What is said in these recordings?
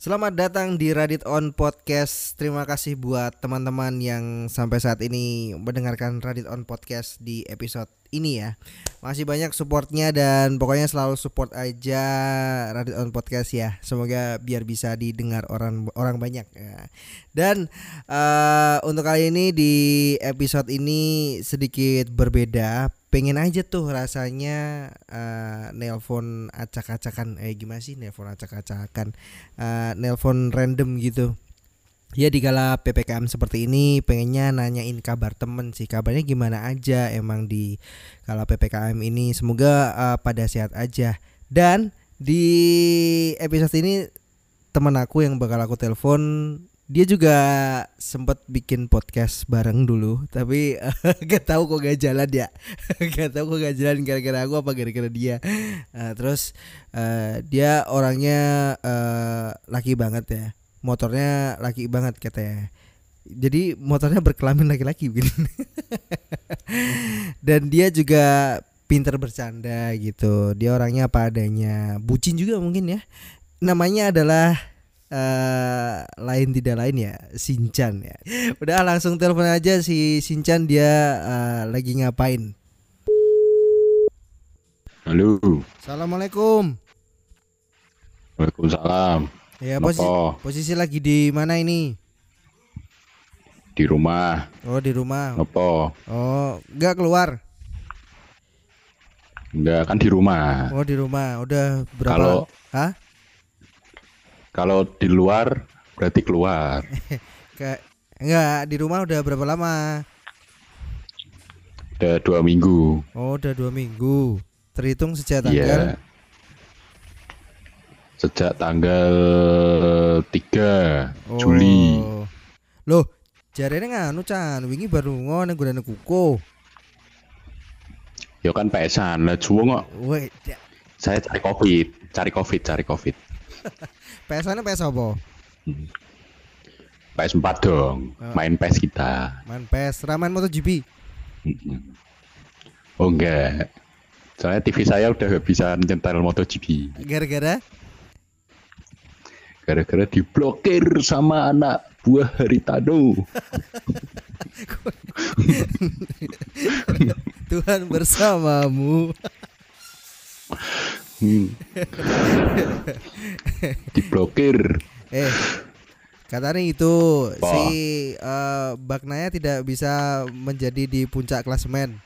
Selamat datang di Radit On Podcast. Terima kasih buat teman-teman yang sampai saat ini mendengarkan Radit On Podcast di episode ini ya. Masih banyak supportnya dan pokoknya selalu support aja Radit On Podcast ya. Semoga biar bisa didengar orang orang banyak. Ya. Dan uh, untuk kali ini di episode ini sedikit berbeda pengen aja tuh rasanya uh, nelpon acak-acakan. Eh gimana sih nelpon acak-acakan? Uh, nelpon random gitu. Ya di kala ppkm seperti ini pengennya nanyain kabar temen sih. Kabarnya gimana aja emang di kala ppkm ini. Semoga uh, pada sehat aja. Dan di episode ini teman aku yang bakal aku telepon dia juga sempat bikin podcast bareng dulu tapi gak tahu kok gak jalan ya. Gak tahu kok gak jalan gara-gara aku apa gara-gara dia. Uh, terus uh, dia orangnya uh, laki banget ya. Motornya laki banget katanya. Jadi motornya berkelamin laki-laki begini dan dia juga pinter bercanda gitu. Dia orangnya apa adanya. Bucin juga mungkin ya. Namanya adalah uh, lain tidak lain ya Sinchan ya. Udah langsung telepon aja si Sinchan dia uh, lagi ngapain. Halo. Assalamualaikum. Waalaikumsalam. Ya posisi, posisi lagi di mana ini? Di rumah. Oh di rumah. Apa? Oh nggak keluar? Enggak kan di rumah. Oh di rumah. Udah berapa? Kalau Hah? Kalau di luar berarti keluar. Kayak enggak di rumah udah berapa lama? Udah dua minggu. Oh udah dua minggu. Terhitung sejak tanggal? Iya. Sejak tanggal 3 oh. Juli. Loh, jarene nganu Chan, wingi baru ngono gunane kuku. Ya kan pesan lah juwo kok. Saya cari covid, cari covid, cari covid. PS-nya PS apa? Hmm. PS4 dong, oh. main PS kita. Main PS, ramen MotoGP. Oh enggak. Soalnya TV saya udah gak bisa nyetel MotoGP. Gara-gara? Gara-gara diblokir sama anak buah Haritano. Tuhan bersamamu. hmm. Diblokir. Eh, katanya itu oh. si uh, Baknaya tidak bisa menjadi di puncak klasemen.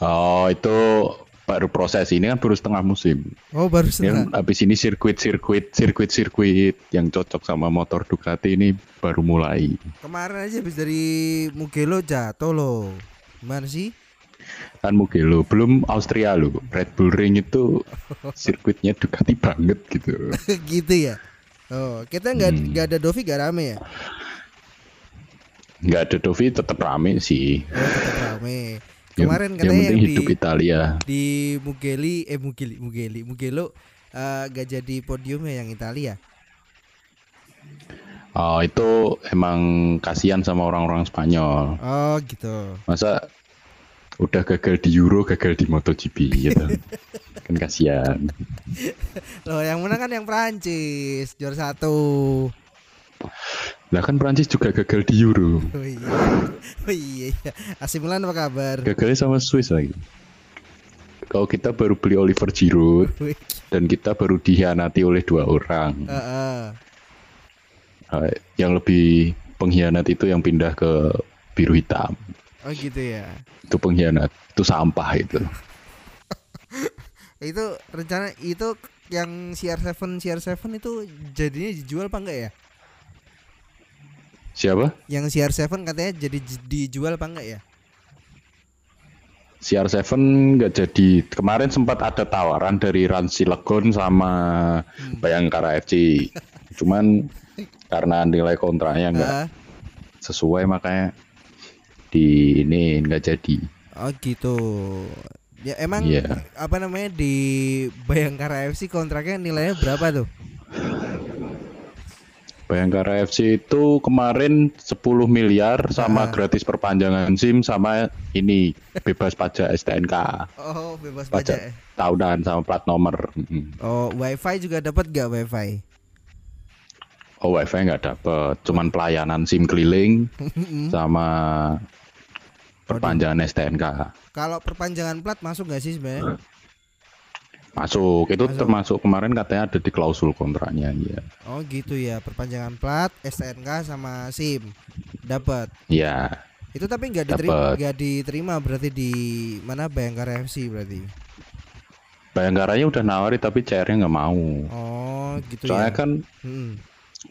Oh, itu baru proses ini kan baru setengah musim. Oh, baru setengah. Yang habis ini sirkuit-sirkuit, sirkuit-sirkuit yang cocok sama motor Ducati ini baru mulai. Kemarin aja habis dari Mugello jatuh loh. Gimana sih? Kan Mugello belum Austria lo Red Bull Ring itu sirkuitnya Ducati banget gitu. Gitu ya? Oh kita nggak hmm. nggak ada Dovi gak rame ya? Nggak ada Dovi tetap rame sih. Oh, tetap rame. Kemarin yang, katanya yang, yang hidup di, Italia. di Mugelli eh Mugelli Mugelli Mugello uh, gak jadi podiumnya yang Italia? Oh itu emang kasihan sama orang-orang Spanyol. Oh gitu. Masa udah gagal di Euro, gagal di MotoGP gitu. kan kasihan. Loh, yang menang kan yang Prancis, juara satu. Lah kan Prancis juga gagal di Euro. Oh iya. Oh iya. AC Milan apa kabar? Gagalnya sama Swiss lagi. Kalau kita baru beli Oliver Giroud dan kita baru dihianati oleh dua orang. Uh -uh. Yang lebih pengkhianat itu yang pindah ke biru hitam. Oh gitu ya. Itu pengkhianat, itu sampah itu. itu rencana itu yang CR7 CR7 itu jadinya dijual apa enggak ya? Siapa? Yang CR7 katanya jadi dijual apa enggak ya? CR7 nggak jadi. Kemarin sempat ada tawaran dari Ransi Legon sama hmm. Bayangkara FC. Cuman karena nilai kontraknya nggak uh. sesuai makanya di ini nggak jadi. Oh gitu. Ya emang yeah. apa namanya di Bayangkara FC kontraknya nilainya berapa tuh? Bayangkara FC itu kemarin 10 miliar sama Ah. gratis perpanjangan SIM sama ini bebas pajak STNK. Oh, bebas Pajak pajak. ya? tahunan sama plat nomor. Oh, wifi juga dapat gak wifi? Oh wifi nggak dapet, cuman pelayanan SIM keliling sama perpanjangan STNK. Kalau perpanjangan plat masuk gak sih sebenarnya? Masuk, itu Masuk. termasuk kemarin katanya ada di klausul kontraknya ya. Oh gitu ya, perpanjangan plat, STNK sama SIM dapat. Ya, Itu tapi nggak diterima, nggak diterima berarti di mana Bayangkara FC berarti. Bayangkaranya udah nawari tapi CR-nya nggak mau. Oh gitu Soalnya ya. kan Hmm.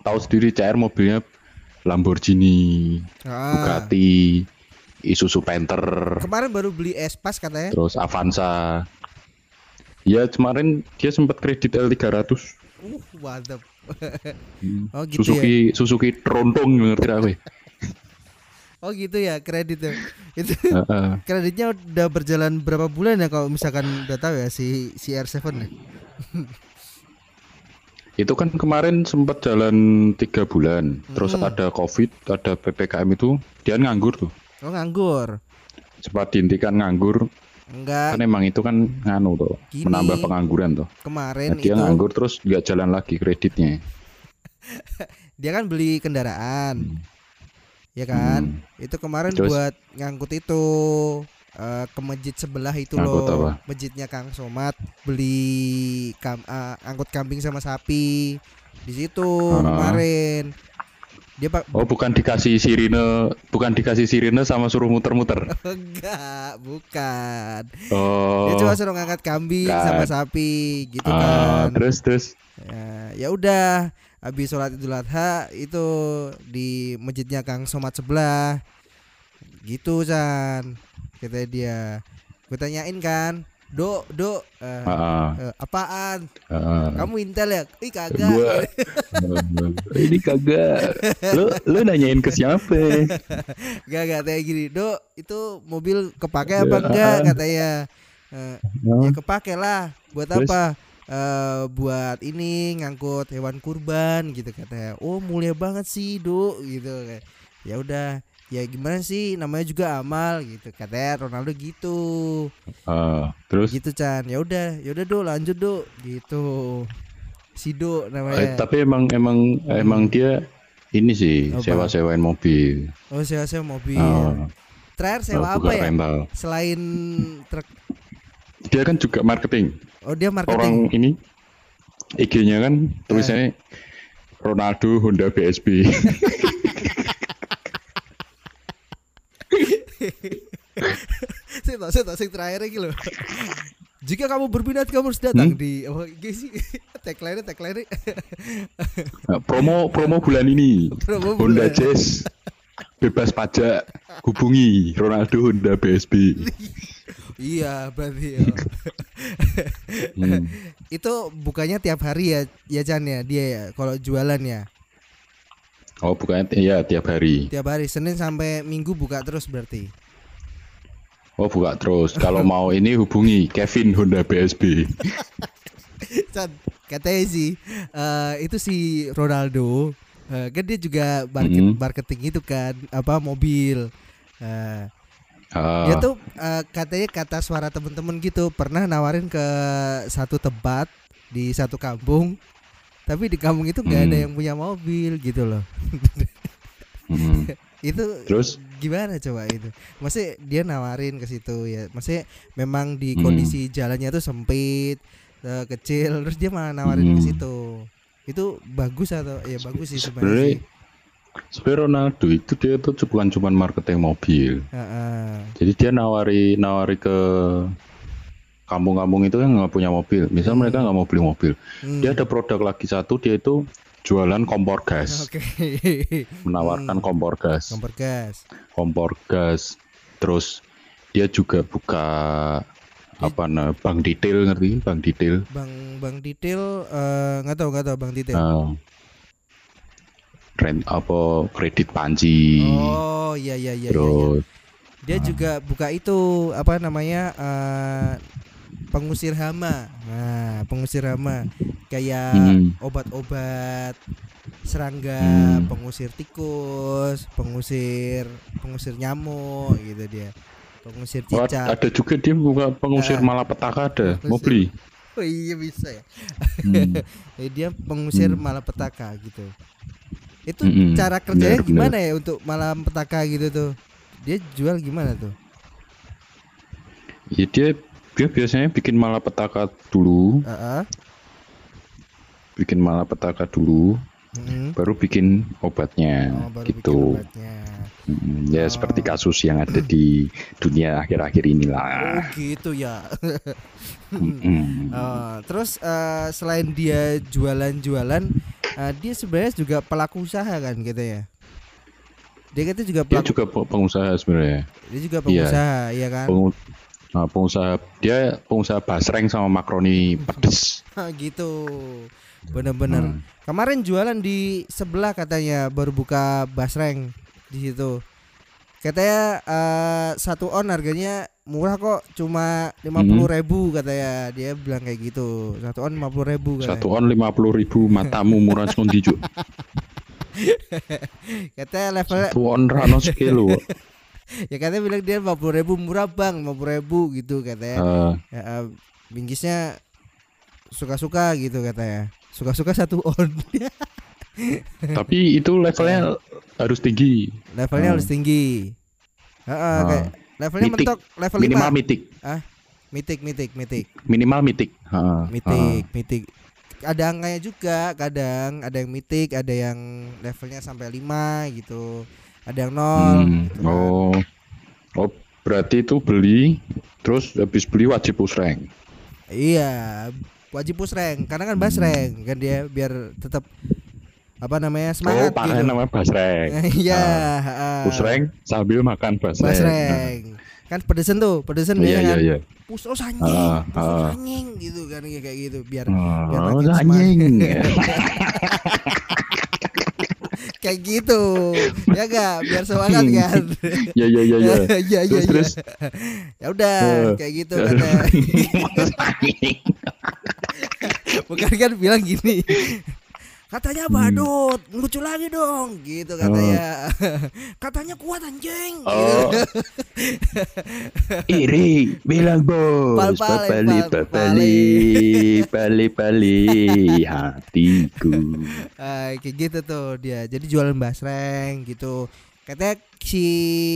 tahu sendiri CR mobilnya Lamborghini, Ah, Bugatti, Isuzu Panther, kemarin baru beli Espas katanya. terus Avanza. Ya kemarin dia sempat kredit L300. Uh, mantap. Hmm. Oh gitu ya. Suzuki Suzuki Tronton ngerti gak kowe? Oh gitu ya kreditnya. Itu Heeh. kreditnya udah berjalan berapa bulan ya kalau misalkan udah tahu ya si si R7 ya. Itu kan kemarin sempat jalan tiga bulan, terus Hmm. ada COVID, ada ppkm itu, dia nganggur tuh. Oh nganggur. Sempat dihentikan nganggur, Enggak kan emang itu kan nganu tuh, Gini. menambah pengangguran tuh. kemarin Nah, dia itu nganggur terus nggak jalan lagi kreditnya. dia kan beli kendaraan. Ya kan? Hmm. Itu kemarin Terus? buat ngangkut itu eh, ke masjid sebelah itu Ngangkut loh. apa? Masjidnya Kang Somat beli kam eh, angkut kambing sama sapi di situ Ah. kemarin. Dia pak Oh bukan dikasih sirine, bukan dikasih sirine sama suruh muter-muter. enggak, bukan. Oh. Dia cuma suruh ngangkat kambing Kan. sama sapi gitu Ah, kan. terus terus. Ya, ya udah habis sholat idul adha itu di masjidnya Kang Somat sebelah gitu Chan kata dia gue tanyain kan do do eh, Ah, eh, apaan? Ah. kamu intel ya? Ih kagak. Gua. Ini kagak. Lu lu nanyain ke siapa? gak gak kayak gini. Do itu mobil kepake apa enggak? katanya Eh, ya. kepake lah. Buat Terus? apa? Eh, buat ini ngangkut hewan kurban gitu katanya. Oh mulia banget sih do gitu ya udah ya gimana sih? Namanya juga amal gitu. Katanya Ronaldo gitu. Ah, terus? Gitu Chan. Ya udah ya udah do lanjut do gitu. Si do eh, namanya tapi emang emang emang dia ini sih Apa? sewa-sewain mobil. oh sewa sewa mobil. Ah, terakhir oh, sewa apa bukan ya? rental. selain truk. Dia kan juga marketing. oh dia Orang marketing ini IG-nya kan tulisannya Ronaldo Honda BSB. saya tak saya tak sing terakhir lagi loh jika kamu berminat kamu harus datang Hmm? di apa oh, sih tagline tagline Nah, promo promo bulan ini Promo Honda bulan. Jazz bebas pajak hubungi Ronaldo Honda BSB. iya berarti ya. Hmm. itu bukannya tiap hari ya ya Chan ya dia ya kalau jualan ya Oh bukan ya tiap hari. tiap hari Senin sampai Minggu buka terus berarti Oh buka terus. Kalau mau ini hubungi Kevin Honda BSB. Chan katanya sih eh, itu si Ronaldo eh, kan dia juga market, Mhm. marketing itu kan apa mobil Eh, Ah, dia tuh eh, katanya kata suara temen-temen gitu pernah nawarin ke satu tempat di satu kampung tapi di kampung itu nggak ada Hmm. yang punya mobil gitu loh hmm. itu Terus gimana coba itu masih dia nawarin ke situ ya masih memang di Hmm. kondisi jalannya tuh sempit eh, kecil terus dia malah nawarin ke Hmm. situ itu bagus atau ya bagus sih sebenarnya sebenarnya Ronaldo itu dia tuh bukan cuma marketing mobil. Heeh. Jadi dia nawari nawari ke kampung-kampung itu yang nggak punya mobil. Misal Hmm. mereka nggak mau beli mobil, Hmm. dia ada produk lagi satu dia itu jualan kompor gas, oke menawarkan Hmm. kompor gas, kompor gas kompor gas. Terus dia juga buka apa nah bank detail ngerti bank detail bang bang detail eh, nggak tahu nggak tahu bang detail Nah, rent apa kredit panci oh iya iya iya, iya, iya. terus dia juga buka itu apa namanya eh, pengusir hama. Nah, pengusir hama kayak Hmm. obat-obat serangga, Hmm. pengusir tikus, pengusir pengusir nyamuk gitu dia. Pengusir Oh, cicak. ada juga dia buka pengusir Ah. malapetaka ada. Mau beli? Oh iya bisa ya. Hmm. Dia pengusir Hmm. malapetaka gitu. Itu Mm-mm. cara kerjanya Benar, gimana ya untuk malapetaka gitu tuh? Dia jual gimana tuh? Ya dia dia biasanya bikin malapetaka dulu, Heeh. bikin malapetaka dulu, Mm-mm. baru bikin obatnya Oh, baru bikin gitu. obatnya. Mm, Ya Oh. seperti kasus yang ada di dunia akhir-akhir Oh inilah. gitu ya. Mm-mm. Oh, terus eh, selain dia jualan-jualan, eh, dia sebenarnya juga pelaku usaha kan gitu ya? Dia kata juga Dia pelaku, juga pe- pengusaha sebenarnya. dia juga pengusaha, ya kan? Pengu- nah, pengusaha dia pengusaha basreng sama makroni pedes. gitu, bener-bener. Hmm. Kemarin jualan di sebelah katanya baru buka basreng di situ. Katanya eh, satu on harganya murah kok, cuma lima Hmm. puluh ribu katanya. Dia bilang kayak gitu. Satu on lima puluh ribu katanya. Satu on lima puluh ribu matamu murah sekondi. Katanya levelnya Satu on rano sekilo. ya katanya bilang dia lima puluh ribu murah bang, lima puluh ribu gitu katanya. Eh, Ya, eh, bingkisnya suka-suka gitu katanya. Suka-suka satu on. tapi itu levelnya harus tinggi. levelnya Hmm. harus tinggi. Heeh, Ah. kayak levelnya Mitik. mentok level Minimal 5. mitik. Mitik, mitik, mitik. Minimal mitik. Heeh, Mitik, mitik. Ada angkanya juga, kadang ada yang mitik, ada yang levelnya sampai 5 gitu. Ada yang. 0 Hmm, gitu kan. Oh. Oh, berarti itu beli terus habis beli wajib push rank. Iya, wajib push rank karena kan Hmm. bas rank kan dia biar tetap apa namanya Oh, semangat pakai gitu. nama bas rank. Iya, Ah. Push rank sambil makan bas Bas rank. rank. Kan pedesen tuh, pedesen Nah, dia Iya, kan. iya, iya. Push terus anjing, Ah, push terus ah. anjing gitu kan kayak gitu biar biar Oh, makin anjing. kayak gitu. Ya enggak, biar semangat kan. Ya ya ya ya. Iya iya Terus terus. Ya udah, Eh. kayak gitu kata. Bukan kan bilang gini. Katanya badut, lucu lagi dong, gitu katanya. katanya kuat anjing. Oh. Gitu. Iri bilang Pal- bos. Papali pal- papali pali pali hatiku. Ah, kayak gitu tuh dia. Jadi jualan basreng gitu. Katanya si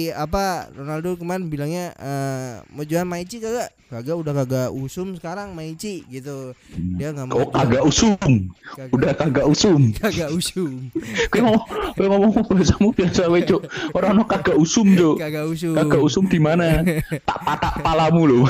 apa Ronaldo kemarin bilangnya eh, mau jual Maici kagak? Kagak udah kagak usum sekarang Maici gitu. Dia nggak mau Oh kagak usum. Kagak- Udah kagak usum. kagak usum. Kowe ngomong kowe ngomong bahasamu biasa wae, Cuk. Ora ono kagak usum, Cuk. Kagak usum. Kagak usum di mana? Tak patak palamu lho.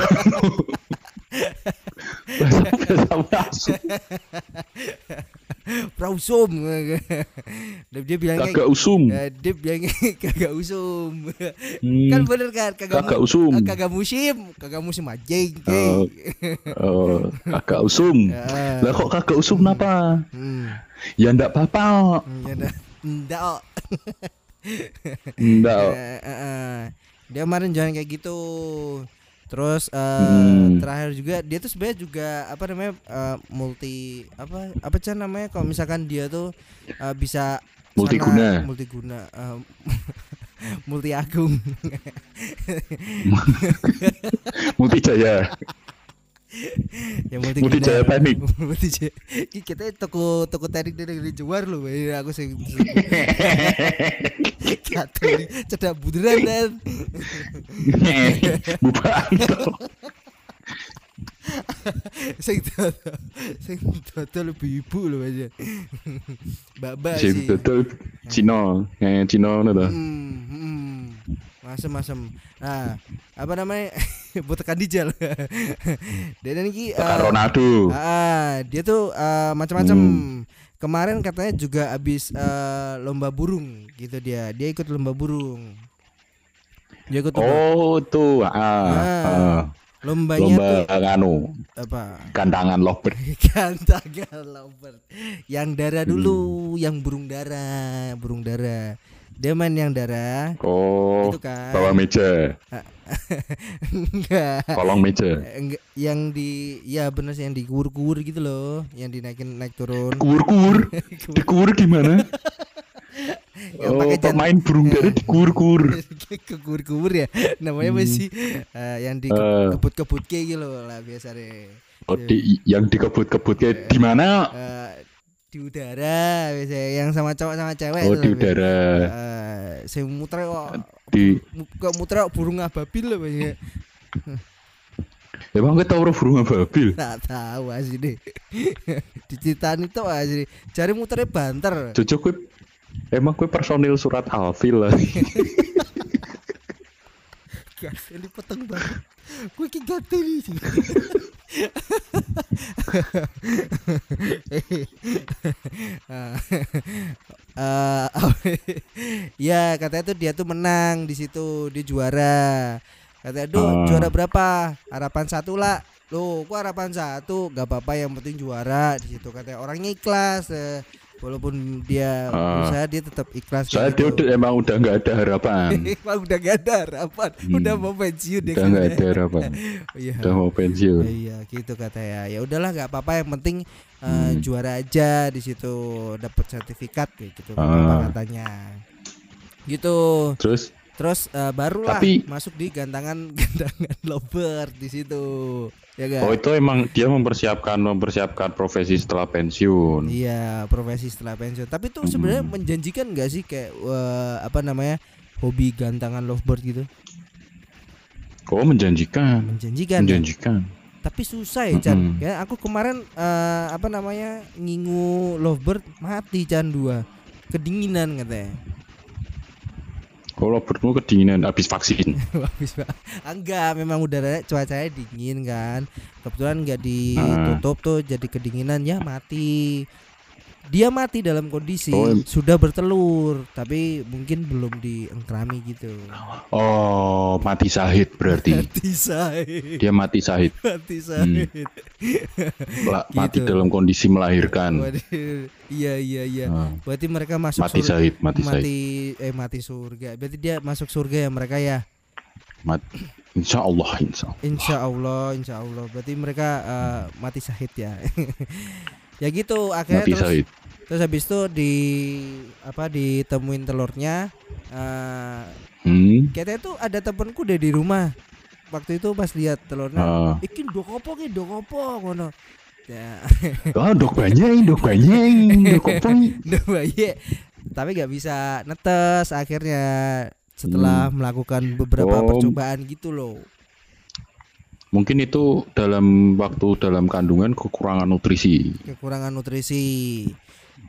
Bahasamu bahasamu asum. Prausum. dia, dia bilang Kagak usum. Eh, dia bilangnya kagak usum. Hmm. kan bener kan kagak, Kagak mu- usum. eh, kagak musim, kagak musim. Oh. geng. Oh, kagak usum. Ah. Lah kok kagak usum napa? Hmm. Ya ndak apa-apa. Hmm, Ya. Ndak. oh. Ndak. Eh, eh, eh. Dia kemarin jalan kayak gitu. Terus eh, Hmm. terakhir juga dia tuh sebenarnya juga apa namanya eh, multi apa apa sih namanya kalau misalkan dia tuh eh, bisa Multiguna. sana- multiguna eh, multi agung Muti Jaya. ya multiguna Multijaya Teknik. Multijaya. Ih, kita toko toko teknik dari dari luar loh ini aku sih Catur, cedak buderan dan Bukan. sing dodol sing dodol lebih ibu loh aja mbak Si sih betul Cino, kayak Cino ngono to. hmm, hmm. masem masem nah apa namanya buat tekan dijal dan ini eh, Ronaldo. ah dia tuh eh, macam-macam Hmm. kemarin katanya juga habis eh, lomba burung gitu dia dia ikut lomba burung dia ikut lomba, Oh, tuh. Ah, Ah. ah. Lombanya Lomba tuh nganu, apa gantangan lovebird. Gantangan lovebird. Yang darah Hmm. dulu, yang burung dara, burung dara. dia main yang darah Oh, itu kan bawah meja, enggak kolong meja. enggak yang di ya bener sih yang di kur gitu loh yang dinaikin naik turun Kur-kur, dikur gimana? Yang oh, pakai pemain burung dara dikur-kur. ke kur ya. Namanya Hmm. masih eh, yang di Eh. kebut-kebut kayak gitu lah biasa deh Oh, di, yang dikebut-kebut kayak di mana? Eh, di udara biasanya yang sama cowok sama cewek Oh, di udara. Eh, saya muter kok. Di kok muter kok burung ababil loh banyak Emang gue tau ora burung ababil? tak tahu asli deh. Diceritain itu asli. Cari muternya banter. Cocok gue Emang gue personil surat Alfil lah. gas ini peteng banget. Gue ki gatel nih Ah, eh, ya katanya tuh dia tuh menang di situ dia juara. Katanya duh Ah. juara berapa? Harapan satu lah. Loh, kok harapan satu? Gak apa-apa yang penting juara di situ. Katanya orangnya ikhlas eh, walaupun dia berusaha dia tetap ikhlas Soalnya dia kayak udah, emang udah nggak ada harapan. Emang udah gak ada harapan. Hmm. udah mau pensiun dia Udah nggak ada harapan. iya. Udah mau pensiun. iya gitu katanya. Ya udahlah nggak apa-apa. Yang penting eh, Hmm. juara aja di situ dapat sertifikat kayak gitu. Apa katanya? Gitu. Terus terus eh, barulah Tapi- masuk di gantangan gantangan lovebird di situ ya gak? Oh itu emang dia mempersiapkan mempersiapkan profesi setelah pensiun. Iya, profesi setelah pensiun. Tapi tuh sebenarnya Hmm. menjanjikan gak sih kayak eh, apa namanya hobi gantangan lovebird gitu? Oh menjanjikan, Menjanjikan. ya? menjanjikan. Tapi susah ya Chan. Mm-mm. Ya aku kemarin eh, apa namanya ngingu lovebird mati Chan dua. Kedinginan katanya. Kalau bertemu kedinginan habis vaksin. Habis Pak. Enggak, memang udara cuacanya dingin kan. Kebetulan nggak Ah. ditutup tuh jadi kedinginan ya mati. Dia mati dalam kondisi Oh. sudah bertelur, tapi mungkin belum diengkrami gitu. Oh mati sahid berarti. Mati sahid. Dia mati sahid, Mati sahid. La- mati Gitu. dalam kondisi melahirkan. Iya iya iya. Ah, Berarti mereka masuk mati surga. sahid, mati sahid. Mati eh mati surga. Berarti dia masuk surga ya mereka ya. Mat- Insya Allah, insya Allah. Insya Allah, insya Allah. Berarti mereka eh, mati syahid ya. ya gitu. Akhirnya Mati terus terus habis itu di apa ditemuin telurnya. eh Hmm. katanya tuh ada temenku deh di rumah. Waktu itu pas lihat telurnya, Ah. iki ndok apa ki ndok apa ngono. Ya, Oh, dok banyak, dok banyak, dok apa? ndok bayi. Tapi nggak bisa netes akhirnya setelah melakukan beberapa Hmm. Oh. percobaan gitu loh. Mungkin itu dalam waktu dalam kandungan kekurangan nutrisi. Kekurangan nutrisi.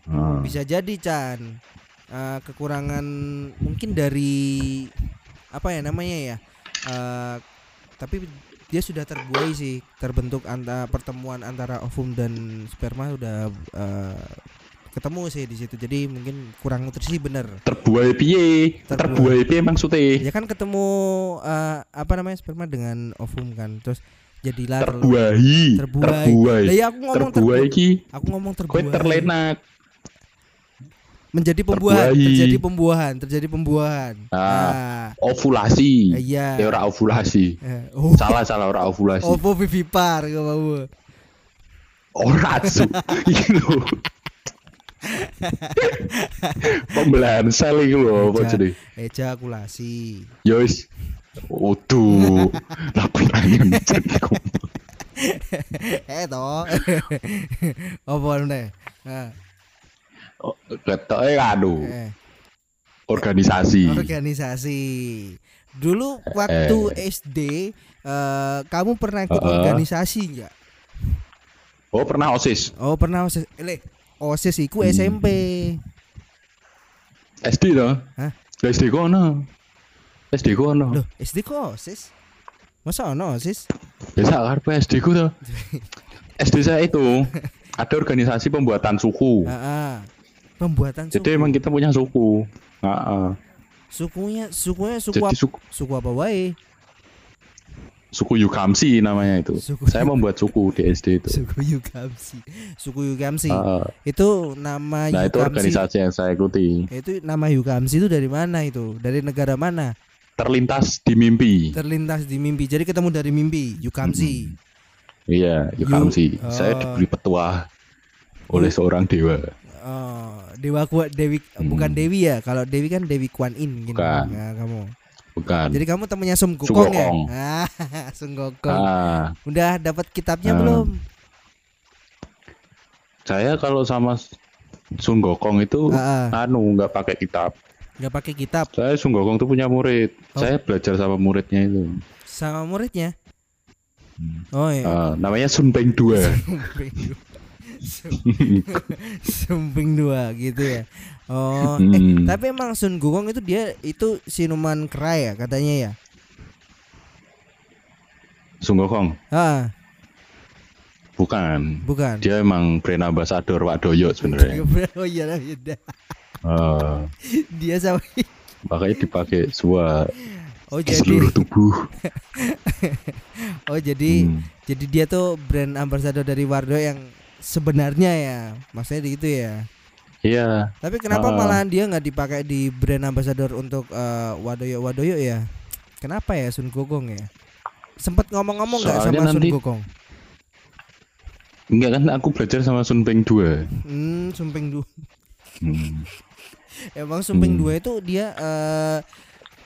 Ah. Bisa jadi Chan Eh, kekurangan mungkin dari apa ya namanya ya Eh, tapi dia sudah terbuai sih terbentuk antara pertemuan antara ovum dan sperma udah eh, ketemu sih di situ jadi mungkin kurang nutrisi bener Terbuai piye? Terbuai. Piye maksudnya? ya kan ketemu eh, apa namanya sperma dengan ovum kan terus jadilah. Terbuai. terbuai Terbuai. Lah ya aku ngomong Terbuai terbu- ki. aku ngomong Kowe terbuai terlenak. menjadi pembuahan Terbuai. terjadi pembuahan terjadi pembuahan Ah. nah, Ovulasi. iya Ya ora ovulasi. Eh, oh Salah salah ora ovulasi. Ovo vivipar gak mau Ora su. Iki lho. Pembelahan iki lho apa jenenge? ejakulasi Ya wis. Waduh. Lah penangan eh toh apa nih nah, Ketoke anu eh, organisasi. organisasi dulu waktu SD eh, kamu pernah ikut Heeh. organisasi nggak Oh, pernah OSIS. oh pernah osis eh osis iku Hmm. SMP SD to? Hah? Lah, SD ku ono. SD ku ono. loh SD kok osis masa ono osis Biasa karepe SD ku to. SD saya itu ada organisasi pembuatan suku. Ah. pembuatan suku Jadi emang kita punya suku. Heeh. sukunya sukunya suku Jadi apa, suku suku apa wae suku Yukamsi namanya itu. Suku Saya membuat suku di SD itu. Suku Yukamsi. Suku Yukamsi. Uh, itu nama nah itu organisasi yang saya ikuti. Itu nama Yukamsi itu dari mana itu? Dari negara mana? Terlintas di mimpi. Terlintas di mimpi. Jadi ketemu dari mimpi Yukamsi. Iya, Yukamsi. Yu- Saya oh. diberi petua oleh seorang dewa. Oh, Dewa Kuat Dewi Hmm. bukan Dewi ya. Kalau Dewi kan Dewi Kuan In gitu. Bukan. Nah, kamu. Bukan. Jadi kamu temennya Sum Gokong ya? Gokong. Ah, Sun Gokong. Ah, Udah dapat kitabnya Ah. belum? saya kalau sama Sun Gokong itu Ah, ah. anu nggak pakai kitab. Nggak pakai kitab Saya Sun Gokong tuh punya murid. Oh. Saya belajar sama muridnya itu. sama muridnya. Oh iya. Ah, namanya Sun Peng Dua. Sumping dua. Sumping dua gitu ya. Oh, eh, Hmm. tapi emang Sun Gokong itu dia itu siluman kera ya katanya ya. Sun Gokong Ah, bukan. bukan. Dia emang brand ambassador Wadoyo sebenarnya. oh iya lah, iya Dia sama makanya dipakai semua Oh di jadi seluruh tubuh. oh jadi Hmm. jadi dia tuh brand ambassador dari Wardo yang sebenarnya ya. Maksudnya gitu ya. Iya, Tapi kenapa Ah. malahan dia nggak dipakai di brand ambassador untuk eh, Wadoyo Wadoyo ya? Kenapa ya Sun Gokong ya? Sempet ngomong-ngomong nggak sama Sun nanti- Gokong? enggak kan aku belajar sama Sun Peng Dua. Hmm, Sumping dua. Hmm. Emang Sumping Hmm. dua itu dia eh,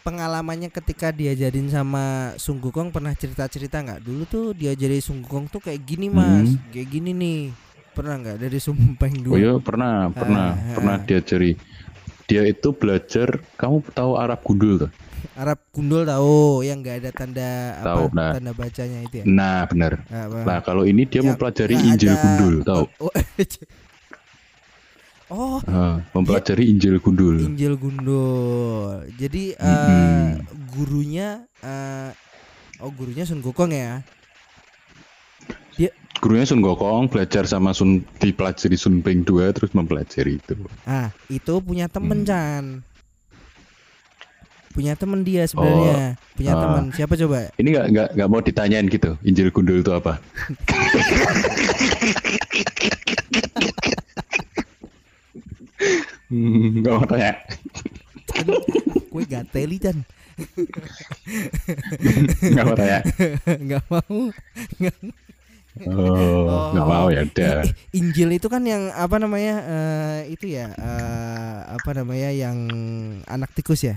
pengalamannya ketika diajarin sama Sun Gokong pernah cerita-cerita nggak? Dulu tuh diajarin Sun Gokong tuh kayak gini mas, Hmm. kayak gini nih. Pernah nggak dari Sumping dua? Oh iya pernah, pernah, Ah, pernah ah. diajari. Dia itu belajar, kamu tahu Arab gundul tuh? Arab gundul tahu yang nggak ada tanda Tahu, apa nah. tanda bacanya itu ya. Nah benar. Apa? Nah kalau ini dia Yang- mempelajari Injil ada- gundul, tahu? Oh, oh Ah, mempelajari Injil gundul. Injil gundul. Jadi eh, Mm-mm. gurunya eh, oh gurunya Sun Gokong ya. Gurunya Sun Gokong belajar sama Sun dipelajari Sun Peng Dua terus mempelajari itu. Ah, itu punya temen Hmm. Chan. Punya temen dia sebenarnya. punya Ah. temen. Siapa coba? Ini nggak nggak nggak mau ditanyain gitu Injil gundul itu apa? Hmm, Nggak mau tanya. Kue gateli Chan. Nggak mau tanya. Nggak mau. Oh, nggak mau ya udah. Injil itu kan yang apa namanya? eh, itu ya eh, apa namanya yang anak tikus ya?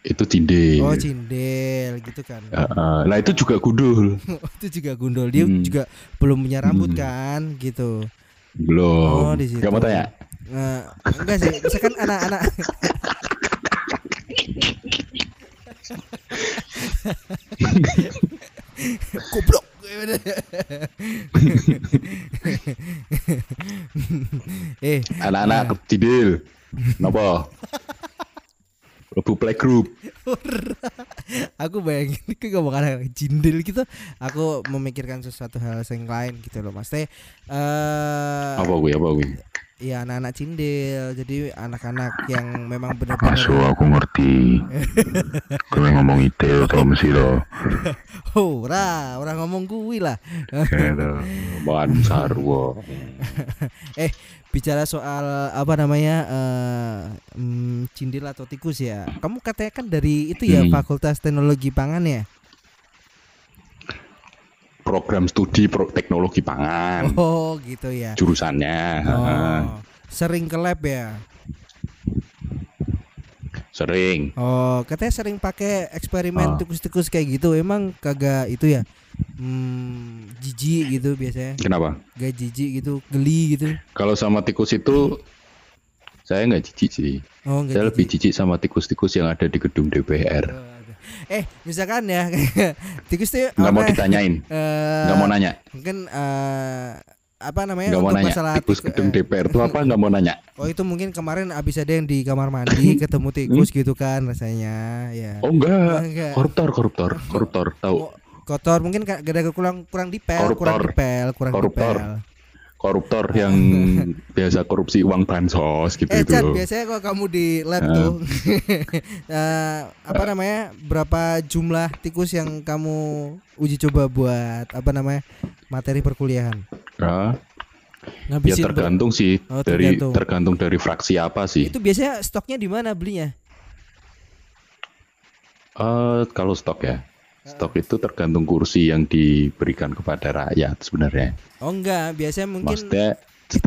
Itu cindil. Oh, cindel gitu kan. Heeh. Nah itu juga gundul. itu juga gundul. Dia Hmm. juga belum punya rambut Hmm. kan gitu. Oh, Belum. di situ. Nggak mau tanya. Eh, enggak sih, misalkan anak-anak Goblok. eh, Anak-anak cindil. Napa? Lebu playgroup. aku bayangin ke ngomong anak jindil gitu, aku memikirkan sesuatu hal yang lain gitu loh, Mas. Teh eh Apa gue? Apa gue? ya anak-anak cindil. Jadi anak-anak yang memang benar-benar aku ngerti. Kowe ngomong ide to mesti lo. Ora, ora ngomong kuwi lah. Gitu. Bahan sarwa. Bicara soal apa namanya eh mm, cindil atau tikus ya. Kamu katanya kan dari itu ya Hmm. Fakultas Teknologi Pangan ya. Program studi pro teknologi pangan. Oh, gitu ya. Jurusannya. Oh, sering ke lab ya. Sering. Oh, katanya sering pakai eksperimen Ah. tikus-tikus kayak gitu. Emang kagak itu ya? Hmm, jijik gitu biasanya. Kenapa? Gak jijik gitu, geli gitu. Kalau sama tikus itu saya nggak jijik sih. Oh, Saya lebih jijik sama tikus-tikus yang ada di gedung DPR. Eh, misalkan ya tikus tuh Nggak mau ditanyain, eh, nggak mau nanya, mungkin eh, apa namanya nggak mau nanya. masalah Tikus tiku- gedung eh, DPR itu apa? Nggak mau nanya. Oh itu mungkin kemarin abis ada yang di kamar mandi ketemu tikus gitu kan rasanya ya. Hmm? Oh enggak, Enggak. koruptor, koruptor, koruptor. Tahu? Oh, kotor mungkin gara-gara kurang kurang dipel, kurang Koruptor. dipel, kurang Koruptor. dipel. Koruptor yang biasa korupsi uang bansos gitu Eh itu Chan, biasanya kalau kamu di lab Ah. tuh eh, apa namanya? Berapa jumlah tikus yang kamu uji coba buat apa namanya? materi perkuliahan? Ah, ya ber- tergantung sih Oh, dari tergantung. tergantung dari fraksi apa sih. Itu biasanya stoknya di mana belinya? Eh, kalau stok ya, stok itu tergantung kursi yang diberikan kepada rakyat sebenarnya. Oh enggak, biasanya mungkin Maksudnya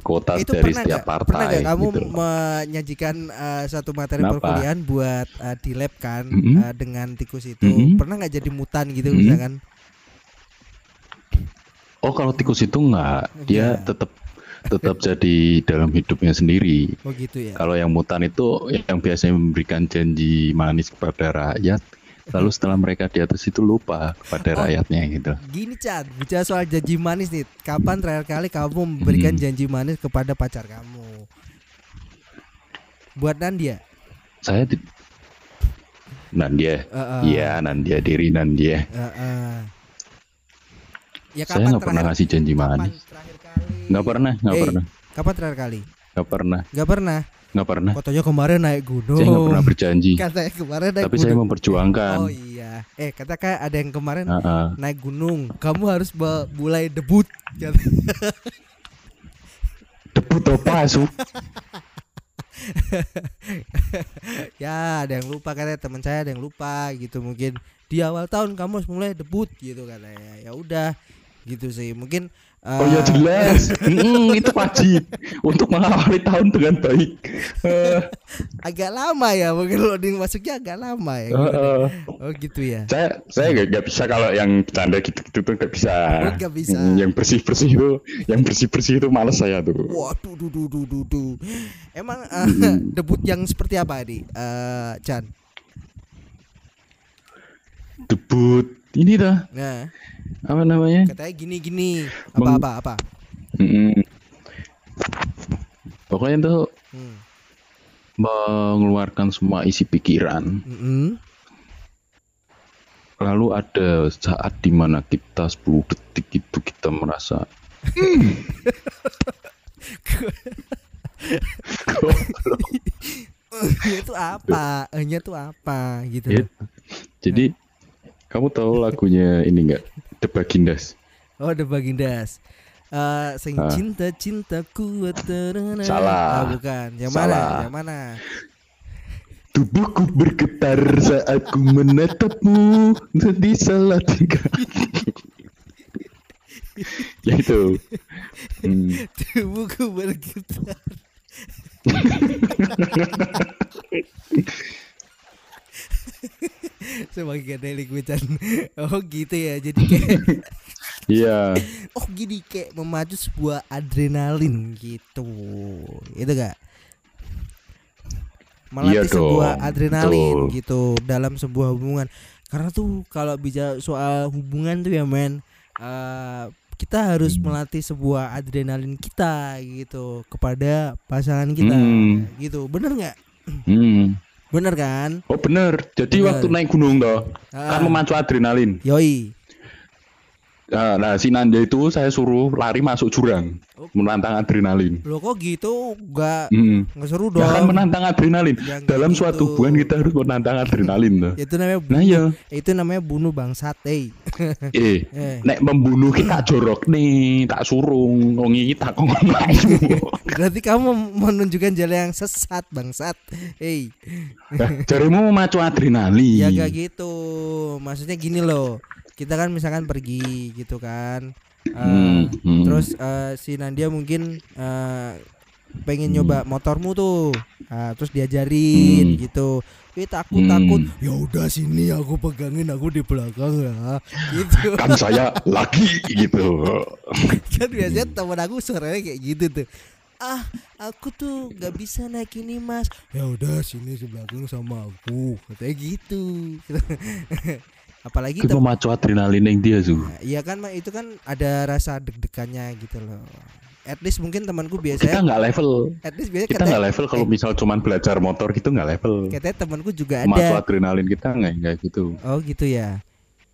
kuota itu dari pernah setiap nggak pernah partai nggak kamu gitu menyajikan eh, satu materi Kenapa? perkuliahan buat eh, di lab kan Mhm. eh, dengan tikus itu Mhm. pernah nggak jadi mutan gitu Mhm. misalkan Oh kalau tikus itu enggak, dia Enggak. tetap tetap jadi dalam hidupnya sendiri. oh gitu ya Kalau yang mutan itu yang biasanya memberikan janji manis kepada rakyat, lalu setelah mereka di atas itu lupa kepada Oh. rakyatnya gitu. gini Chan bicara soal janji manis nih kapan terakhir kali kamu memberikan Mhm. janji manis kepada pacar kamu buat Nandia Saya di... Nandia, Eh, eh, iya Nandia diri Nandia. eh, eh. ya Saya nggak pernah ngasih janji kapan manis. Nggak pernah, nggak Eh, pernah, kapan terakhir kali nggak pernah, nggak pernah nggak pernah. Katanya kemarin naik gunung. Saya nggak pernah berjanji. Katanya kemarin naik Tapi saya gunung. memperjuangkan. Oh iya. Eh katakan ada yang kemarin Ah, ah. naik gunung. Kamu harus mulai debut. Debut apa su? ya ada yang lupa katanya teman saya ada yang lupa gitu mungkin di awal tahun kamu harus mulai debut gitu katanya. Ya udah gitu sih. Mungkin Oh ya jelas, Mm, itu wajib untuk mengawali tahun dengan baik. Eh, agak lama ya mungkin loading masuknya agak lama ya. eh. Oh gitu ya. saya saya nggak nggak bisa kalau yang bercanda gitu gitu tuh nggak bisa. Oh, nggak bisa. Mm, yang bersih bersih itu, yang bersih bersih itu males saya tuh. Waduh, duh, duh, duh, duh, duh. Emang eh, Mm. debut yang seperti apa di eh Chan? Debut ini dah Nah, apa namanya? katanya gini-gini. Meng- Apa-apa apa? Mm-mm. Pokoknya tuh Hmm. mengeluarkan semua isi pikiran. Mm-mm. Lalu ada saat di mana kita 10 detik itu kita merasa itu apa? Nya tuh apa gitu. Ya. Jadi kamu tahu lagunya ini enggak? The Bagindas. Oh, The Bagindas. Eh, sing Ah. cinta cintaku terana. Salah. Ah, bukan. Yang Salah. mana? Yang mana? Tubuhku bergetar saat ku menatapmu di salah tingkah. ya itu. Hmm. Tubuhku bergetar. Sebagai Chan. Oh gitu ya. Jadi kayak Iya. oh gini kayak memacu sebuah adrenalin gitu. Itu gak? Melatih Iya dong, sebuah adrenalin betul. gitu dalam sebuah hubungan. Karena tuh kalau bicara soal hubungan tuh ya men, eh, kita harus melatih sebuah adrenalin kita gitu kepada pasangan kita Hmm. gitu. Bener nggak? Hmm. Bener kan? Oh bener. Jadi Bener. waktu naik gunung toh Ah. kan memacu adrenalin. Yoi. Nah, nah, si Nanda itu saya suruh lari masuk jurang Oh. menantang adrenalin. Lo kok gitu? Gak Hmm. nggak seru dong. Ya kan menantang adrenalin. Ya, nggak Dalam gitu. suatu hubungan kita harus menantang adrenalin tuh. Itu namanya Nah bunuh. ya, Itu namanya bunuh bangsat, eh. eh, eh. nek membunuh kita jorok nih, tak surung, wong iki tak kongkon. Berarti kamu menunjukkan jalan yang sesat, bangsat. Hei, Nah, Jarimu memacu adrenalin. ya gak gitu. Maksudnya gini loh. Kita kan misalkan pergi gitu kan. Eh, Hmm, hmm. Terus eh, si Nandia mungkin eh, pengen nyoba motormu tuh. Nah, terus diajarin Hmm. gitu. Eh takut takut. Hmm. Ya udah sini aku pegangin aku di belakang ya. Gitu. kan saya lagi gitu. kan biasanya temen aku suaranya kayak gitu tuh ah aku tuh nggak bisa naik ini mas ya udah sini sebelakang sama aku katanya gitu apalagi Kita tem memacu adrenalin yang dia su. Iya kan itu kan ada rasa deg-degannya gitu loh at least mungkin temanku Kita biasanya nggak level. at least biasanya Kita nggak level kalau eh, misal cuman belajar motor gitu nggak level. katanya temanku juga Memacu ada adrenalin kita nggak nggak gitu. oh gitu ya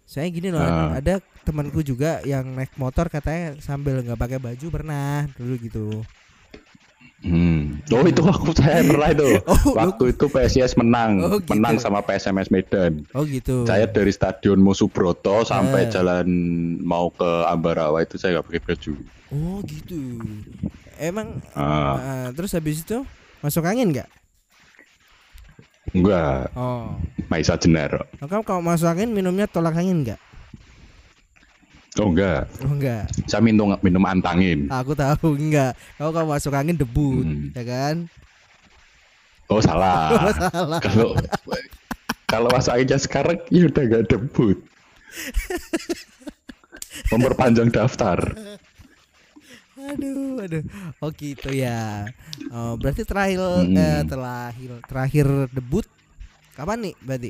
saya gini loh Ah. ada temanku juga yang naik motor katanya sambil nggak pakai baju pernah dulu gitu. Hmm. Oh itu aku saya pernah itu. Oh, Waktu itu PSIS menang, Oh, gitu. menang sama PSMS Medan. Oh gitu. Saya dari Stadion Musubroto sampai Eh. jalan mau ke Ambarawa itu saya nggak pakai baju. Oh gitu. Emang Ah, ah, terus habis itu masuk angin nggak? enggak, Oh. Maisa Jenaro. Nah, kamu kalau masuk angin minumnya tolak angin nggak? Oh enggak, Oh enggak. saya minum minum antangin. Aku tahu enggak. Kau kalau masuk angin debut, Hmm. ya kan? Oh salah. Salah. kalau kalau masuk aja sekarang ya udah gak debut. Memperpanjang daftar. Aduh, aduh. Oh gitu ya. Oh, berarti terakhir Hmm. eh, terakhir terakhir debut kapan nih berarti?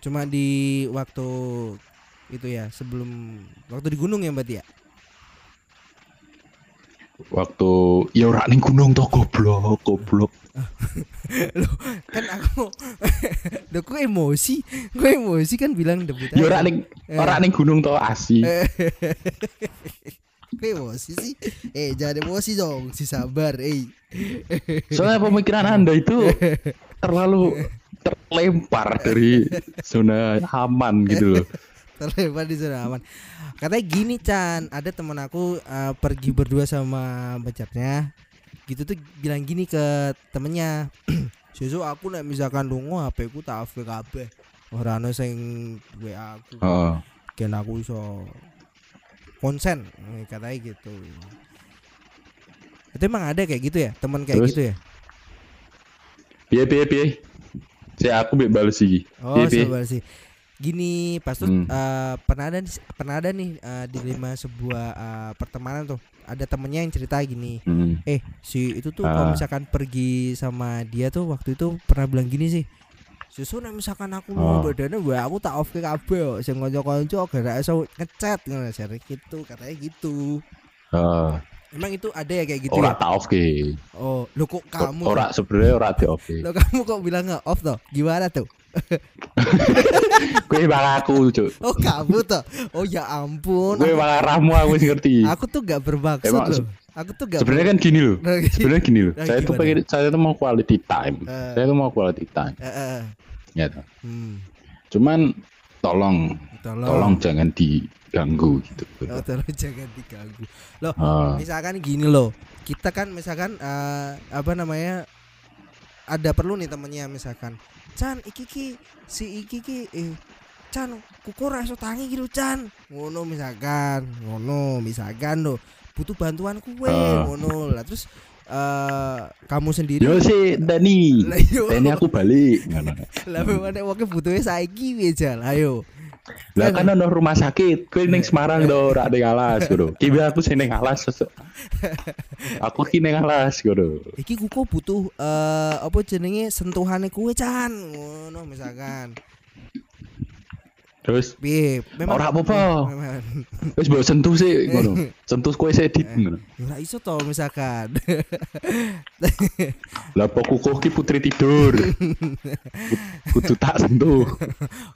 Cuma di waktu itu ya, sebelum waktu di gunung ya berarti ya? Waktu ya ora ning gunung toh goblok, goblok. Loh, kan aku Loh, gue emosi. Gue emosi kan bilang debut. Ya aja. ora ning Eh. ora ning gunung toh asi. Gue emosi sih. Eh, jangan emosi dong, si sabar, eh. Soalnya pemikiran Anda itu terlalu terlempar dari zona aman gitu loh. Terlempar di zona aman. Katanya gini Chan, ada teman aku eh, pergi berdua sama pacarnya. Gitu tuh bilang gini ke temennya. Susu aku nek misalkan lungo HP ku tak AFK kabeh. Ora ono sing WA aku. Heeh. Gen aku iso konsen Eh, katanya gitu. Itu emang ada kayak gitu ya, teman kayak Terus? gitu ya? Piye piye piye. Saya aku bales iki. Oh, Piye sih. Gini, pas tuh Hmm. eh, pernah ada nih- pernah ada nih eh, di lima sebuah eh, pertemanan tuh. Ada temennya yang cerita gini. Hmm. Eh, si itu tuh kalau Ah. misalkan pergi sama dia tuh waktu itu pernah bilang gini sih. Susu nek misalkan aku mau Oh. bedane gue aku tak off ke kabeh kok. sing kanca-kanca gara iso ngechat ngono sare gitu katanya gitu. Heeh. Emang itu ada ya kayak gitu ora ya? tak off ke. Oh, lo kok kamu Ora sebenarnya ora di off ke. Lo kamu kok bilang nggak off toh? Gimana tuh? Kowe malah aku, Cuk. Oh, kamu toh. Oh ya ampun. Kowe malah ramu aku wis ngerti. Aku tuh gak bermaksud Emang loh. Aku tuh gak Sebenarnya kan gini loh. Nah, gini. Sebenarnya gini loh. Nah, Saya tuh pengen saya tuh mau quality time. Eh. Saya tuh mau quality time. Eh, Ya toh. hmm, Cuman tolong tolong. tolong jangan diganggu gitu. Oh, tolong jangan diganggu. Loh, Ah. misalkan gini loh. Kita kan misalkan eh, apa namanya? Ada perlu nih temennya misalkan. Chan, iki ki si iki ki eh Chan, kuku iso tangi gitu Chan. Ngono misalkan, ngono misalkan lo butuh bantuan kue, Ah. ngono lah terus eh kamu sendiri Yo sih Dani. Dani aku balik. Lah memang wong butuhnya saiki wis ayo Lah kan ono rumah sakit, kowe ning Semarang do, ora ning alas ngono. Ki aku sing ning alas. Aku ki ning alas ngono. iki kuku butuh eh apa jenenge sentuhane kue Chan ngono misalkan Terus piye memang Ora apa-apa. wis mbok sentuh sih ngono. Sentuh kowe sik dit ngono. Ora iso to misalkan Lah kukuh ki putri tidur. Kudu tak sentuh.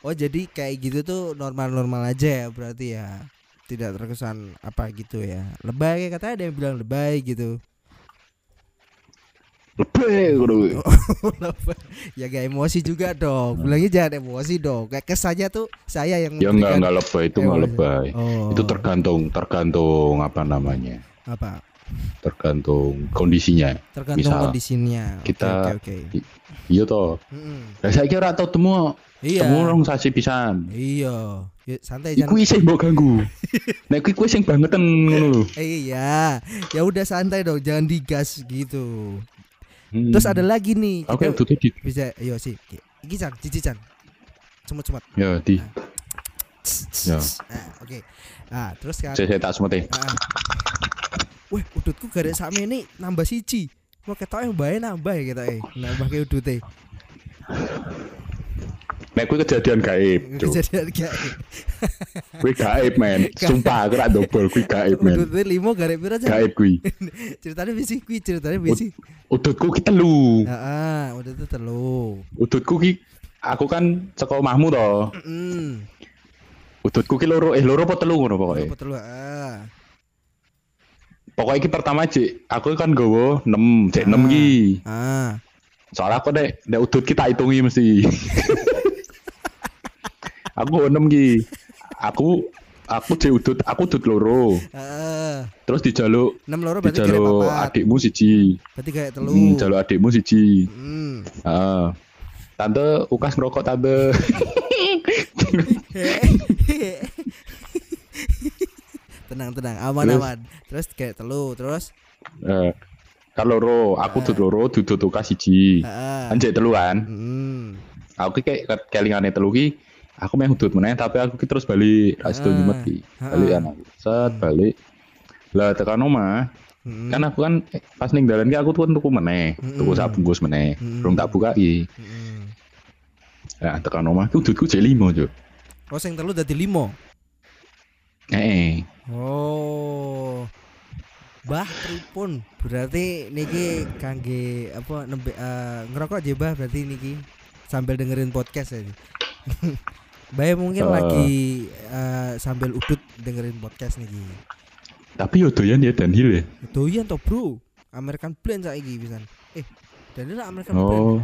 oh jadi kayak gitu tuh normal-normal aja ya berarti ya tidak terkesan apa gitu ya lebay katanya ada yang bilang lebay gitu Ya gak emosi juga dong bilangnya jangan emosi dong kayak kesannya tuh saya yang Ya enggak enggak lebay, itu enggak Emosi. lebay. oh Itu tergantung tergantung apa namanya? apa Tergantung kondisinya. tergantung Misal kondisinya kita- oke oke Iya toh. Mm-mm. Lah saiki ora tau temu. iya Temu rong sasi pisan. iya Ya, santai Iku jangan isih mbok ganggu. Nek kuwi kuwi sing bangeten ngono lho. Iya ya udah santai dong jangan digas gitu Hmm. terus ada lagi nih Oke, itu di bisa ayo sih iki chan cici cemut ya di. Ya. oke ah terus kan Saya, tak semete. ah. weh udutku gara sak ini nambah siji mau ketok yang bae nambah ya kita eh nambah ke udute Nek kuwi kejadian gaib, Cuk. kejadian gak Kuwi gaib, men. Sumpah aku rak dobol kuwi gaib, men. udute limo gara pira chan Gaib kuwi. ceritanya bisi kuwi ceritanya bisi Udutku ki telu. ah udut telu Udutku ki aku kan saka omahmu to. Mm. Udutku ki loro eh loro apa telu ngono pokoke. Apa telu? Ah. Pokoknya iki pertama Cik, aku kan gowo 6, cek 6 ki. Ah. Soalnya aku nek nek udut kita hitungi mesti. aku 6 ki. Aku aku cek udut, aku udut loro. Heeh. Terus dijaluk 6 loro berarti dijaluk adikmu siji. Berarti kayak telu. Hmm, jaluk adikmu siji. Hmm. Heeh. Tante ukas ngerokok tante. tenang tenang aman Terus? aman terus kayak telu terus Eh, kan loro, aku duduk loro, duduk ukas siji. Heeh. Kan cek telu kan. Hmm. Aku kayak kelingane telu ki aku meh hudut meneh tapi aku ki terus balik Ah, nyumet ki. Balik ah. kan aku. Set balik. Lah tekan omah, Hmm. kan aku kan eh, pas ning dalan ki aku tuh tuku meneh, tuku Mm-mm. sak bungkus meneh. Belum tak buka ki. Hmm. Lah tekan omah ki udutku jek limo, Cuk. Oh sing telu dadi limo. Heeh. Oh. Bah pripun? Berarti niki kangge apa nembe eh, ngerokok aja bah berarti niki sambil dengerin podcast ya. Bae mungkin Eh. lagi eh, sambil udut dengerin podcast niki. Tapi yo doyan ya Danhil ya. Doyan to, Bro. American Blend saiki pisan. Eh, dan ini American Blend. Oh.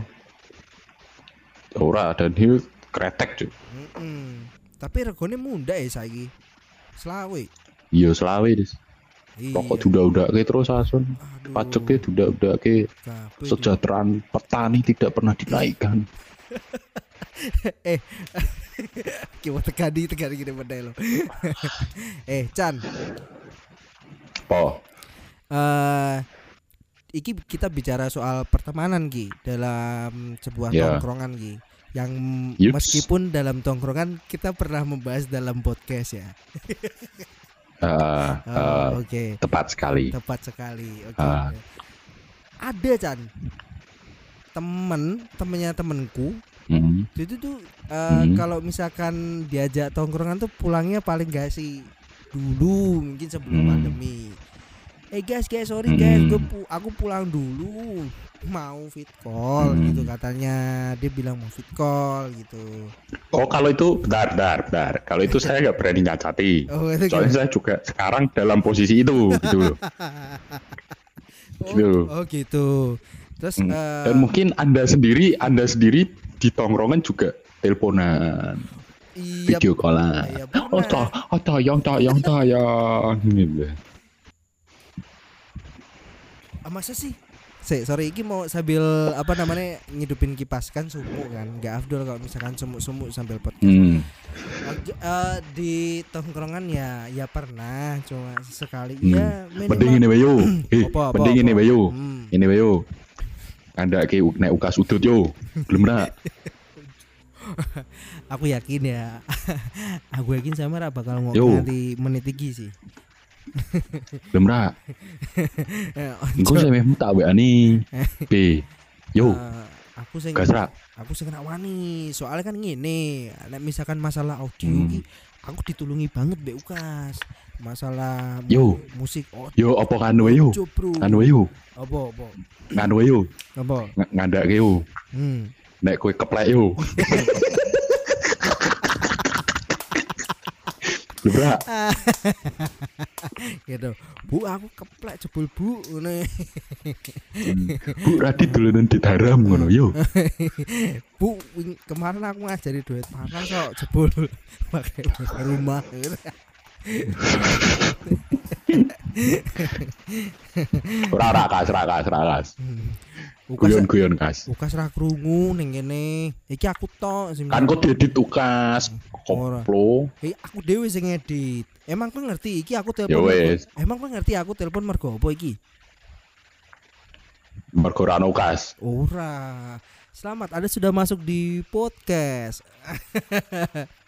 Ora Danhil kretek, Cuk. Mm-mm. Tapi regane munda ya saiki. Selawe. Iya selawe dis. Iya. Pokok duda-uda ke terus asun. Pajak ke duda-uda ke. Kesejahteraan petani tidak pernah dinaikkan. Kiwa tekadi tekadi gini bedai lo. eh Chan, Po. eh iki kita bicara soal pertemanan Ki dalam sebuah Ya. tongkrongan Ki. Yang Yups. meskipun dalam tongkrongan kita pernah membahas dalam podcast ya. Ah, Oh, ah, Oke, tepat sekali. tepat sekali. Oke. Ah. Ada Chan, temen temennya temenku Hmm. itu tuh eh, Hmm. kalau misalkan diajak tongkrongan tuh pulangnya paling gak sih dulu mungkin sebelum Hmm. pandemi eh guys guys sorry guys Hmm. gue pu- aku pulang dulu mau fit call Hmm. gitu katanya dia bilang mau fit call gitu Oh kalau itu bentar, bentar, bentar. Kalau itu saya nggak berani nyacati. oh itu Soalnya gimana? saya juga sekarang dalam posisi itu, gitu loh. oh, gitu. oh gitu terus Hmm. eh, Dan mungkin anda sendiri, anda sendiri di tongkrongan juga teleponan, iya video callan. iya Oh, pernah. ta, oh, tayang, tayang, tayang, gitu. Ah, masa sih Se, sorry iki mau sambil apa namanya ngidupin kipas kan sumuk kan nggak afdol kalau misalkan sumuk-sumuk sambil podcast Hmm. Eh, di tongkrongan ya ya pernah cuma sekali Hmm. ya Mending ini Bayu, eh, Apa, apa, mending ini? Bayu, Hmm. ini Bayu. Anda ke nek ukas udut yo, belum rak. aku yakin ya aku yakin sama Ra bakal ngomong nanti menit iki sih belum. Eh, Engko saya memang tak wa nih. B. Yo, eh, aku sing aku sing wani soalnya kan nek misalkan masalah audio Hmm. iki aku ditulungi banget Mbak Ukas masalah Yo. musik oh Yo apa kan wae yo? Kan wae yo. apa apa Kan wae yo. apa Ng- Ngandake yo. hmm Nek kowe keplek yo. Belum rak. gitu bu aku keplek jebul bu ngene Bu Radit dolanan ditaram ngono yo. bu kemarin aku ngajari duit panas kok jebul pakai rumah Ora rak kas, rak kas, rak kas. Guyon-guyon kas. ukas ra krungu ning kene iki aku tok sing Kan kok diedit ukas. Ora. Koplo. Eh, aku dewe sing ngedit. Emang kowe ngerti iki aku Ya telepon. wes. Emang kowe ngerti aku telepon mergo apa iki? Mergo ora ono ukas. Ora. Selamat, Anda sudah masuk di podcast.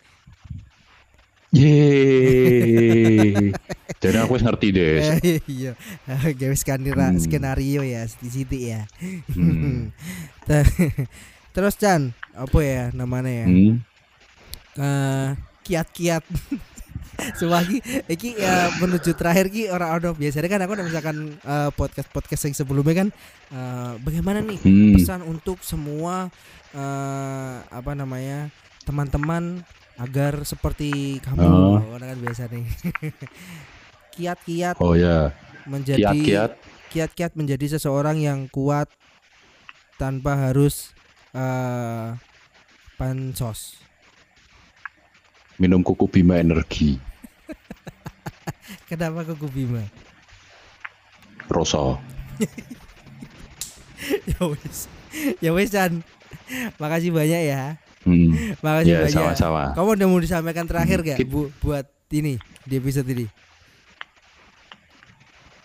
Yeay. Jadi aku ngerti deh. Eh, iya. Gawe skenario Hmm. skenario ya siti ya. Hmm. Terus Chan, apa ya namanya ya? Hmm. Eh, kiat-kiat. Sewagi iki ya menuju terakhir ki orang ono biasanya kan aku misalkan eh, podcast-podcast yang sebelumnya kan eh, bagaimana nih Hmm. pesan untuk semua apa namanya teman-teman agar seperti kamu Oh. oh. kan biasa nih kiat-kiat Oh ya, menjadi kiat-kiat. kiat-kiat menjadi seseorang yang kuat tanpa harus eh pansos Minum kuku Bima energi. kenapa kuku bima Roso. ya wis ya wis Chan makasih banyak ya Hmm. makasih Ya, banyak sama-sama. kamu udah mau disampaikan terakhir Hmm, gak bu buat ini di episode ini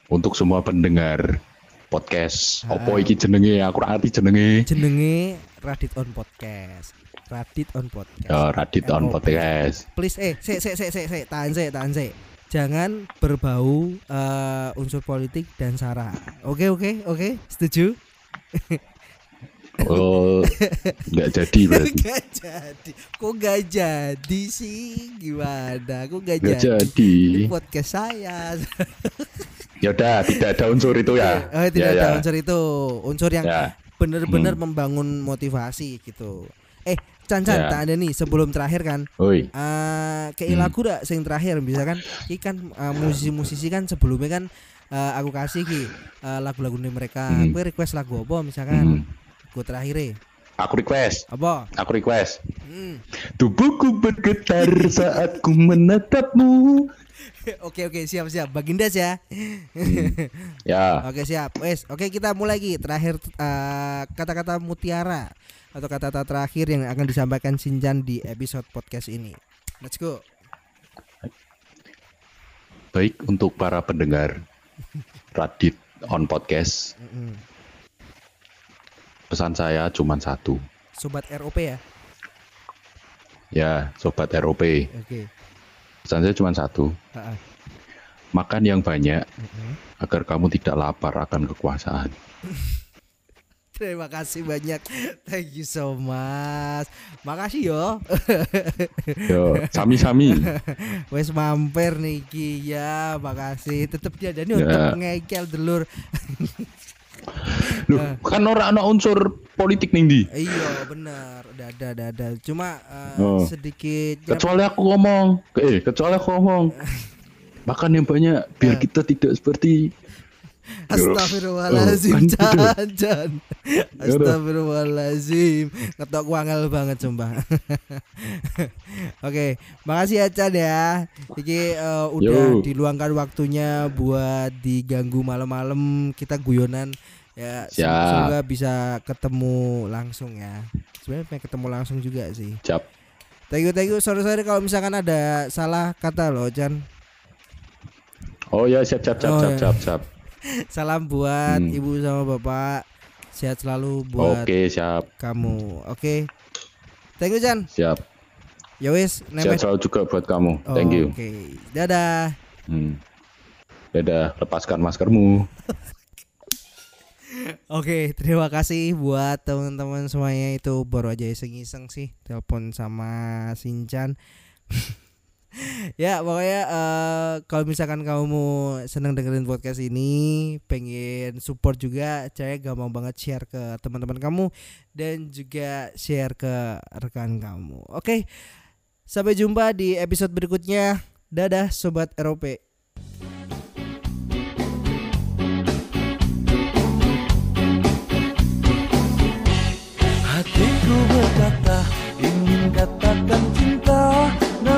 Untuk semua pendengar podcast. Ah. Opo iki jenenge? Aku ngerti jenenge. jenenge Radit on podcast Radit on podcast Ya, Radit on podcast. please eh se se se se se tahan se tahan se jangan berbau eh, unsur politik dan sara oke oke oke setuju Oh, nggak jadi berarti. gak jadi kok gak jadi sih gimana kok gak, Nggak jadi jadi. Ini podcast saya Ya udah, tidak ada unsur itu ya. oh, tidak ya, ada ya. unsur itu unsur yang Ya. benar-benar Hmm. membangun motivasi gitu eh Chan Chan Ya. tak ada nih sebelum terakhir kan Oi. eh kayak Hmm. lagu dak sing terakhir misalkan iki kan eh, musisi-musisi kan sebelumnya kan eh, aku kasih ki eh, lagu-lagu mereka Hmm. aku request lagu apa misalkan Hmm. Lagu terakhir Aku request, apa aku request. Hmm. Tubuhku bergetar saat ku menatapmu. oke oke siap siap bagindas ya Ya, oke siap wes oke kita mulai ki terakhir eh, kata-kata mutiara atau kata-kata terakhir yang akan disampaikan Sinjan di episode podcast ini let's go baik untuk para pendengar Radit on podcast. Mm-mm. Pesan saya cuma satu. sobat ROP ya Ya, sobat ROP. oke Pesan saya cuma satu. Makan yang banyak Mm-mm. agar kamu tidak lapar akan kekuasaan. Terima kasih banyak. Thank you so much. Makasih yo. Yo, sami-sami. Wes mampir niki ya, makasih. Tetep dia dan Ya. untuk ngekel dulur. Loh, kan ora ana unsur politik ning ndi? iya, bener. Udah ada, udah ada. Cuma eh, Oh. sedikit Kecuali aku ngomong, eh kecuali aku ngomong. Makan yang banyak biar Eh. kita tidak seperti Astagfirullahalazim, Oh. Jan. Astagfirullahalazim. Ngetok wangel banget sumpah. Oke, makasih ya Chan ya. Iki eh, udah Yo. diluangkan waktunya buat diganggu malam-malam kita guyonan ya. Siap. Semoga bisa ketemu langsung ya. Sebenarnya pengen ketemu langsung juga sih. cap. Thank you, thank you. Sorry, sorry kalau misalkan ada salah kata loh, Chan. Oh ya siap siap siap Oh, siap ya. siap siap. Salam buat Hmm. ibu sama bapak. Sehat selalu buat Oke siap kamu. Oke. Thank you Chan. siap. Ya wis, Sehat selalu juga buat kamu. Thank you. Oke. Dadah. Hmm. Dadah, lepaskan maskermu. Oke, terima kasih buat teman-teman semuanya. Itu baru aja iseng-iseng sih telepon sama Sinchan. ya pokoknya eh, kalau misalkan kamu seneng dengerin podcast ini pengen support juga saya gampang banget share ke teman-teman kamu dan juga share ke rekan kamu. Oke sampai jumpa di episode berikutnya. Dadah sobat ROP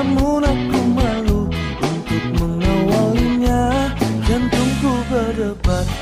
Namun aku malu untuk mengawalinya. Jantungku berdebat.